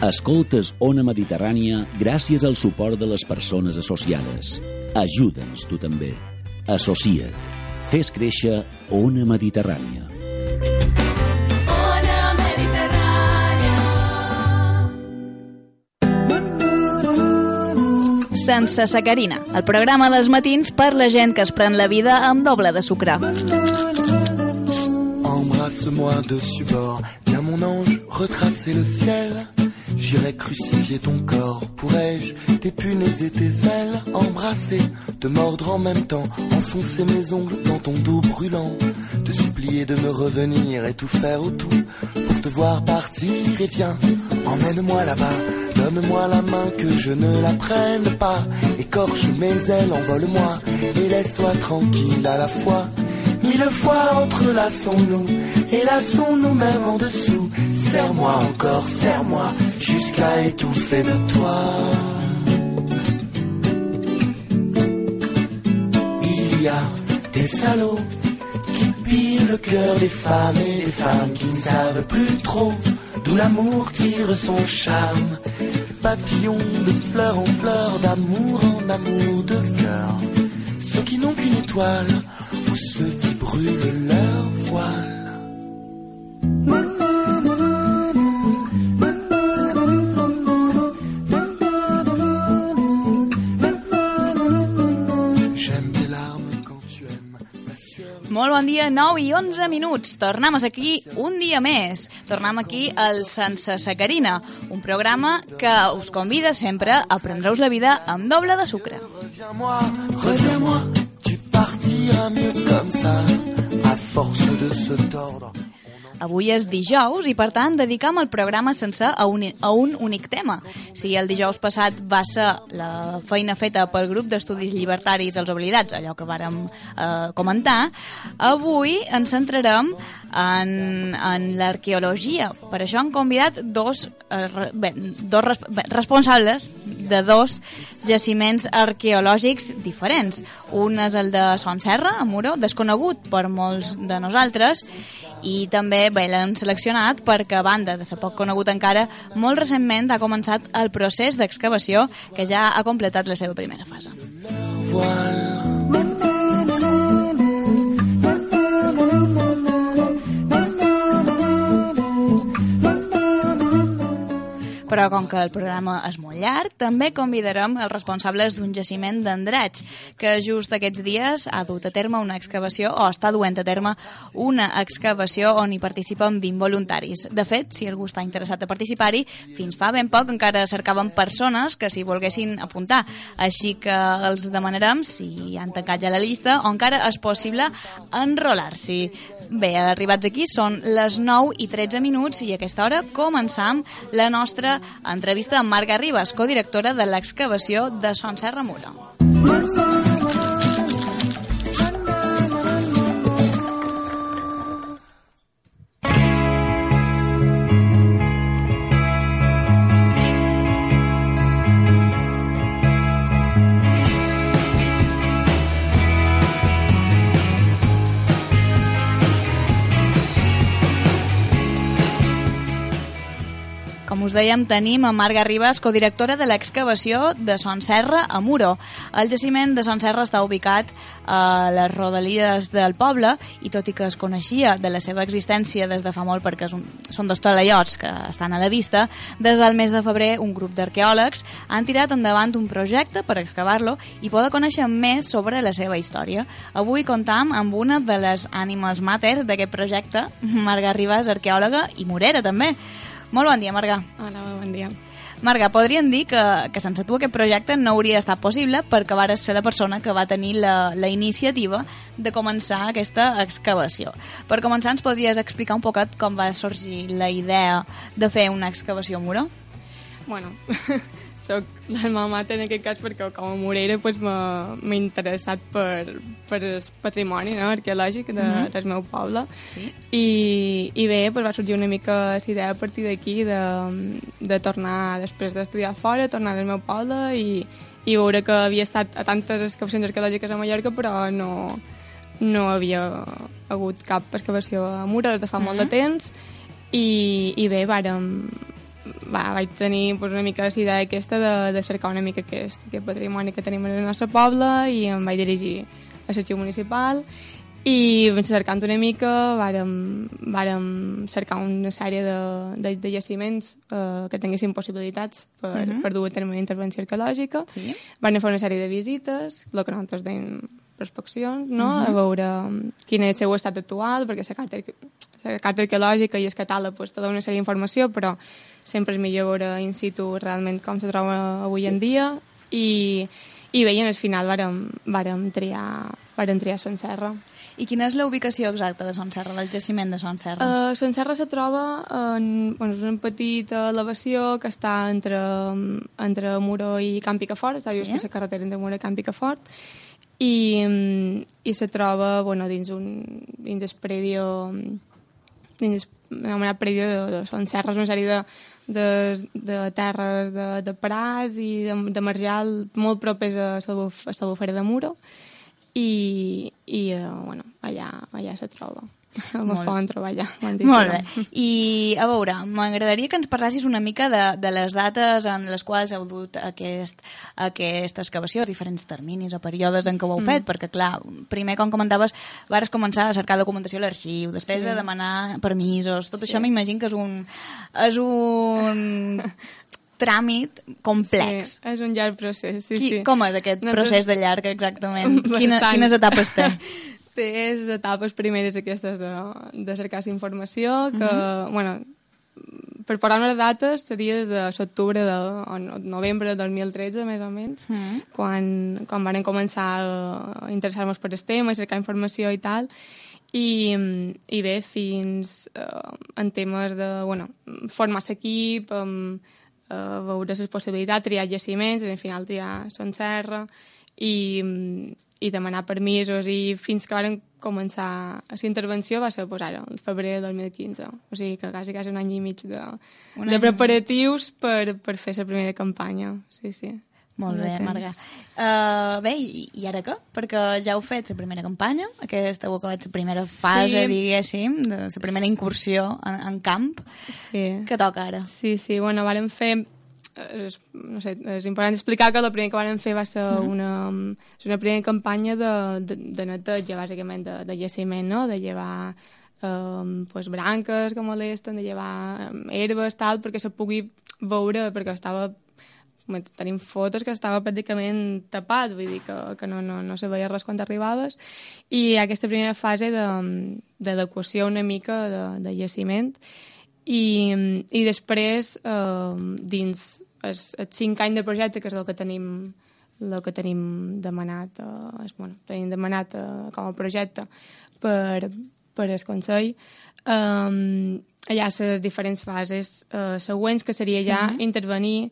Escoltes Ona Mediterrània gràcies al suport de les persones associades. Ajuda'ns tu també. Associa't. Fes créixer Ona Mediterrània. Ona Mediterrània. Sense sacarina, el programa dels matins per la gent que es pren la vida amb doble de sucre. Embrasse-moi dessus bord, viens mon ange, retracer le ciel. J'irai crucifier ton corps, pourrais-je t'épunéser tes ailes, embrasser, te mordre en même temps, enfoncer mes ongles dans ton dos brûlant, te supplier de me revenir et tout faire autour pour te voir partir? Et viens, emmène-moi là-bas, donne-moi la main que je ne la prenne pas, écorche mes ailes, envole-moi et laisse-toi tranquille à la fois. Mille fois entrelaçons-nous et lassons-nous même en dessous. Serre-moi encore, serre-moi jusqu'à étouffer de toi. Il y a des salauds qui pillent le cœur des femmes et des femmes qui ne savent plus trop d'où l'amour tire son charme. Papillons de fleur en fleur, d'amour en amour de cœur. Ceux qui n'ont qu'une étoile ou ceux brûlent leur voile. Molt bon dia, 9 i 11 minuts. Tornem aquí un dia més. Tornem aquí al Sense Sacarina, un programa que us convida sempre a prendre-us la vida amb doble de sucre. Reviens-moi, reviens-moi, partiras mieux comme ça, à force de se tordre. Avui és dijous i, per tant, dedicam el programa sense a un, a un únic tema. Si el dijous passat va ser la feina feta pel grup d'estudis llibertaris Els Oblidats, allò que vàrem eh, comentar, avui ens centrarem en, en l'arqueologia. Per això han convidat dos, eh, bé, dos res, bé, responsables de dos jaciments arqueològics diferents. Un és el de Son Serra, a Muro, desconegut per molts de nosaltres, i també bé, l'han seleccionat perquè, a banda de ser poc conegut encara, molt recentment ha començat el procés d'excavació que ja ha completat la seva primera fase. Voile. Però com que el programa és molt llarg, també convidarem els responsables d'un jaciment d'Andratx, que just aquests dies ha dut a terme una excavació, o està duent a terme una excavació on hi participen 20 voluntaris. De fet, si algú està interessat a participar-hi, fins fa ben poc encara cercaven persones que s'hi volguessin apuntar. Així que els demanarem si han tancat ja la llista o encara és possible enrolar-s'hi. Bé, arribats aquí són les 9 i 13 minuts i a aquesta hora començam la nostra entrevista amb Marga Ribas, codirectora de l'excavació de Son Serra Mura. Us dèiem, tenim a Marga Ribas, codirectora de l'excavació de Son Serra a Muro. El jaciment de Son Serra està ubicat a les rodalies del poble i tot i que es coneixia de la seva existència des de fa molt perquè un, són dos talaiots que estan a la vista, des del mes de febrer un grup d'arqueòlegs han tirat endavant un projecte per excavar-lo i poder conèixer més sobre la seva història. Avui comptam amb una de les ànimes mater d'aquest projecte, Marga Ribas, arqueòloga i morera també. Molt bon dia, Marga. Hola, bon dia. Marga, podríem dir que, que sense tu aquest projecte no hauria estat possible perquè vares ser la persona que va tenir la, la iniciativa de començar aquesta excavació. Per començar, ens podries explicar un poquet com va sorgir la idea de fer una excavació a Muro? Bueno, soc l'alma mater en aquest cas perquè com a morera pues, m'ha m'ha interessat per, per el patrimoni no, arqueològic de, Mhm. del meu poble Sí. I, i bé, pues, va sorgir una mica la idea a partir d'aquí de, de tornar després d'estudiar fora, tornar al meu poble i, i veure que havia estat a tantes excavacions arqueològiques a Mallorca però no, no havia hagut cap excavació a Mura des de fa molt de Mhm. temps i, i bé, vàrem, va, vaig tenir pues, una mica la idea aquesta de, de cercar una mica aquest, aquest patrimoni que tenim en el nostre poble i em vaig dirigir a l'arxiu municipal i cercant una mica vàrem, vàrem cercar una sèrie de, de, de jaciments eh, que tinguessin possibilitats per, uh -huh. per dur a terme una intervenció arqueològica. Sí. Van fer una sèrie de visites, el que nosaltres deim prospeccions, no? Uh -huh. a veure quin és el seu estat actual, perquè la carta, la carta arqueològica i el catàleg pues, te dona una sèrie d'informació, però sempre és millor veure in situ realment com se troba avui en dia i, i bé, i al final vàrem, vàrem triar, vàrem triar Son Serra. I quina és la ubicació exacta de Son Serra, del jaciment de Son Serra? Uh, Son Serra se troba en bueno, és una petita elevació que està entre, entre Muro i Camp Picafort, està Sí. just a la carretera entre Muro i Camp Picafort, i, mm, i se troba bueno, dins un dins el predio dins anomenat predio de, Serra, és una sèrie de, de, de terres de, de prats i de, de marjal molt propers a Salbuf, a Salbufera de Muro i, i uh, bueno, allà, allà se troba. Me Molt poden trobar allà. Molt bé. I, a veure, m'agradaria que ens parlassis una mica de, de les dates en les quals heu dut aquest, aquesta excavació, diferents terminis o períodes en què ho heu fet, perquè, clar, primer, com comentaves, vares començar a cercar documentació a l'arxiu, després Sí. a demanar permisos, tot això m'imagino que és un, és un tràmit complex. Sí, és un llarg procés, sí, Qui, sí. Com és aquest Nosaltres- procés de llarg, exactament? Quina, quines etapes té? té les etapes primeres aquestes de, de cercar informació, que, bueno, per posar unes dates seria de l'octubre de, o no- novembre de 2013, més o menys, Mm. quan, quan van començar a interessar-nos per el tema, a cercar informació i tal, i, i bé, fins eh, en temes de, bueno, formar l'equip, um, eh, veure les possibilitats, triar jaciments, al final triar Son Serra, i, i demanar permisos, i fins que van començar la intervenció va ser, pues, ara, el febrer del 2015. O sigui que quasi, quasi un any i mig de, Un de preparatius per, per fer la primera campanya. Sí, sí. Molt bé. Marga. Uh, bé, i, i ara què? Perquè ja heu fet la primera campanya, aquesta heu acabat la primera fase, Sí. diguéssim, de la primera incursió en, en camp. Sí. Què toca ara? Sí, sí, bueno, vàrem fer... És, no sé, és important explicar que la primera que vàrem fer va ser una, és una primera campanya de, de, de neteja, bàsicament, de, de jaciment, no? De llevar um, pues, branques que molesten, de llevar um, herbes, tal, perquè se pugui veure, perquè estava tenim fotos que estava pràcticament tapat, vull dir que, que no, no, no se veia res quan arribaves, i aquesta primera fase de- d'adequació una mica de, de jaciment, i, i després, eh, dins els, els cinc anys de projecte, que és el que tenim el que tenim demanat, eh, és, bueno, tenim demanat eh, com a projecte per, per el Consell, eh, allà les diferents fases eh, següents, que seria ja intervenir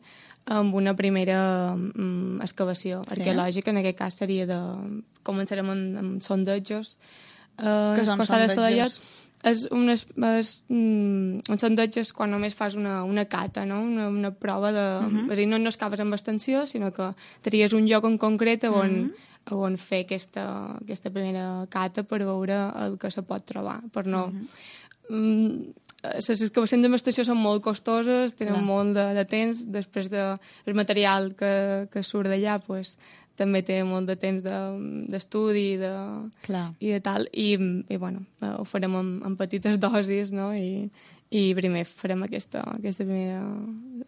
amb una primera mm, excavació Sí. arqueològica, en aquest cas seria de... Començarem amb, amb sondejos. Eh, Què són costat sondejos? Talaiot. És, és mm, un sondeig és quan només fas una, una cata, no? una, una prova de... Uh -huh. És a dir, no, no excaves amb extensió, sinó que tries un lloc en concret on, uh -huh. on fer aquesta, aquesta primera cata per veure el que se pot trobar, per no... Uh -huh. mm, les excavacions amb estació són molt costoses, tenen Clar. molt de, de temps, després de, el material que, que surt d'allà pues, també té molt de temps de- d'estudi de, Clar. i de tal, i, i bueno, ho farem en, en petites dosis, no? I, i primer farem aquesta, aquesta primera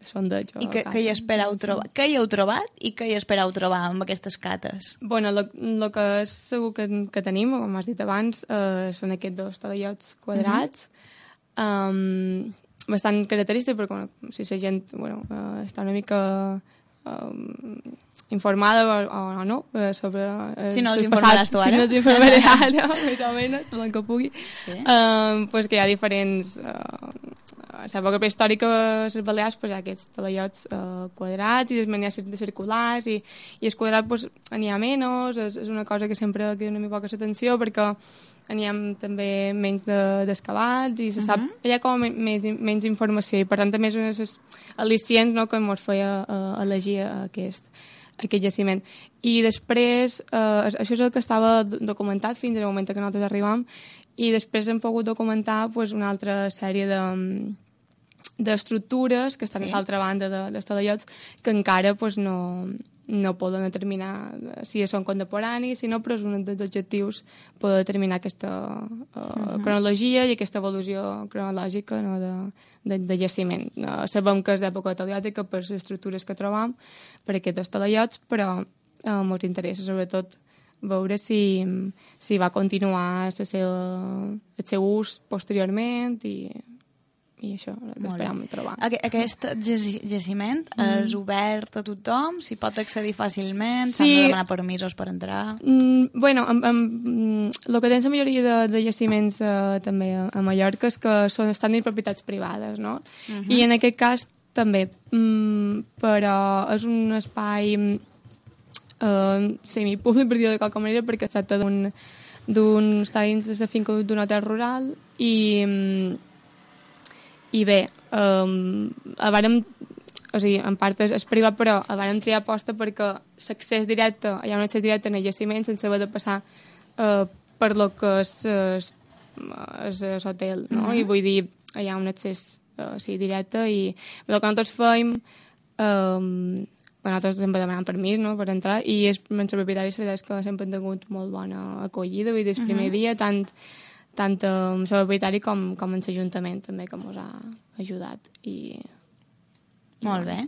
sondeig. I què, què hi esperau trobar? Què hi heu trobat i què hi esperau trobar amb aquestes cates? Bueno, el que és segur que, que tenim, com has dit abans, eh, són aquests dos talaiots quadrats, um, bastant característics, perquè bueno, si la gent bueno, eh, està una mica um, informada o, o no eh, sobre... eh, Si no, els el informaràs tu ara. Si no t'informaré ara, més o menys, el que pugui. Sí. Um, pues que hi ha diferents... Uh, a l'època prehistòrica a les Balears pues, hi ha aquests talaiots uh, quadrats i després n'hi ha de circulars i, i el quadrat pues, n'hi ha menys, és, és una cosa que sempre crida una mica poca atenció perquè ha també menys de- i se sap, hi ha com a me- més, menys informació i per tant també és una de les al·licients no, que ens feia uh, elegir aquest, aquest jaciment. I després, eh, això és el que estava do- documentat fins al moment que nosaltres arribam, i després hem pogut documentar pues, una altra sèrie de, d'estructures que estan Sí. a l'altra banda de, dels talaiots que encara pues, no, no poden determinar eh, si són contemporanis, si no, però és un dels objectius poder determinar aquesta uh, cronologia i aquesta evolució cronològica no, de, de, de jaciment. Uh, sabem que és d'època teleòtica per les estructures que trobam, per aquests talaiots, però uh, ens interessa sobretot veure si, si va continuar la seva, el seu ús posteriorment i, i això, esperam trobar. Aqu aquest jaci- jaciment és obert a tothom? S'hi pot accedir fàcilment? S'han Sí. de demanar permisos per entrar? Mm, bueno, amb, amb, mm, el que tens la majoria de, de jaciments eh, també a, a Mallorca és que són, estan en propietats privades, no? I en aquest cas també, mm, però és un espai eh, semipúblic, per dir-ho de qualque manera, perquè es tracta d'un d'uns talls de la finca d'un hotel rural i, mm, i bé, um, vàrem o sigui, en part és, és privat, però vàrem triar aposta perquè l'accés directe, hi ha un accés directe en el jaciment sense haver de passar uh, per lo que és és, és, és hotel, no? I vull dir, hi ha un accés uh, sí, directe i el que nosaltres fèiem um, bueno, nosaltres sempre demanant permís no, per entrar i els, els propietaris la veritat és que sempre han tingut molt bona acollida vull dir, el primer dia tant tant amb el propietari com, com en l'Ajuntament també que ens ha ajudat i Molt bé.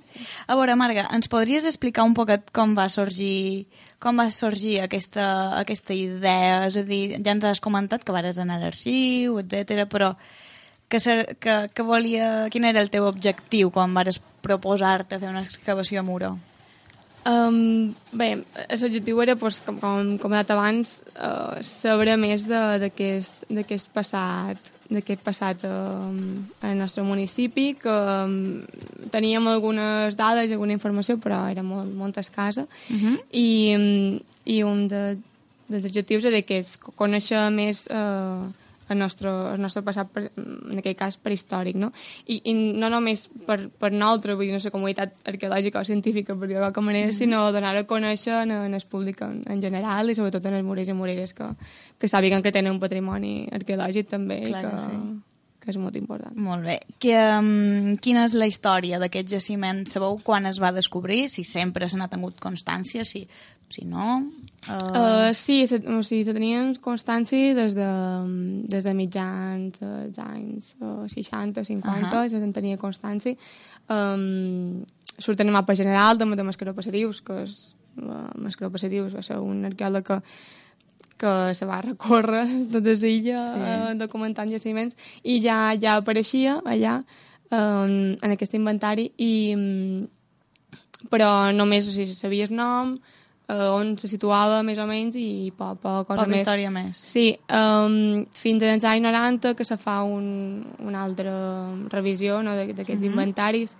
A veure, Marga, ens podries explicar un poquet com va sorgir com va sorgir aquesta, aquesta idea? És a dir, ja ens has comentat que vares anar a l'arxiu, etc, però que, ser, que, que volia, quin era el teu objectiu quan vares proposar-te fer una excavació a Muro? Um, bé, l'objectiu era, pues, com, com, com he dit abans, uh, saber més de- d'aquest passat d'aquest passat um, al nostre municipi, que um, teníem algunes dades i alguna informació, però era molt, molt escassa, uh -huh. i, um, i un de, dels objectius era que és conèixer més uh, el nostre, el nostre passat, per, en aquest cas, prehistòric, no? I, i no només per, per nosaltres, vull dir, no sé, comunitat arqueològica o científica, per dir-ho qualque manera, Mm-hmm. sinó donar a conèixer en, en el públic en, en general i sobretot en els morers i moreres que, que sàpiguen que tenen un patrimoni arqueològic també Clar i que que, sí. Que és molt important. Molt bé. Que, um, quina és la història d'aquest jaciment? Sabeu quan es va descobrir? Si sempre se n'ha tingut constància? Si, si no? Uh... Uh, sí, se, o sigui, se tenien constància des de, des de mitjans dels anys uh, 60, 50, uh. -huh. se en tenia constància. Um, surt en el mapa general de, de Mascaró Passerius, que és uh, Mascaró Passerius va ser un arqueòleg que, que se va recórrer tota l'illa Sí. uh, documentant jaciments i ja, ja apareixia allà um, en aquest inventari i, um, però només o sigui, sabia el nom, eh, on se situava més o menys i poca, poca cosa Poca més. història més. Sí, um, fins als anys 90 que se fa un, una altra revisió no, d'aquests uh -huh. inventaris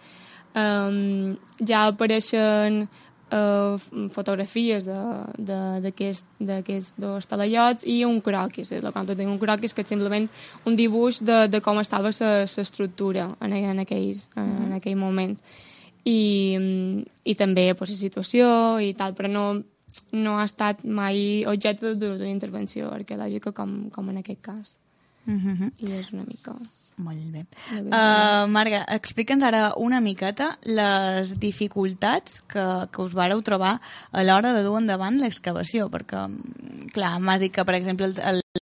um, ja apareixen uh, fotografies d'aquests dos talaiots i un croquis. El que tenim un croquis que és simplement un dibuix de, de com estava l'estructura en, en, aquells, en, Mhm. en aquell moments. I, mm, i també pues, la situació i tal, però no, no ha estat mai objecte d'una intervenció arqueològica com, com en aquest cas. Uh -huh. I és una mica... Molt bé. La Uh, Marga, explica'ns ara una miqueta les dificultats que, que us vareu trobar a l'hora de dur endavant l'excavació, perquè, mm, clar, m'has dit que, per exemple, el, el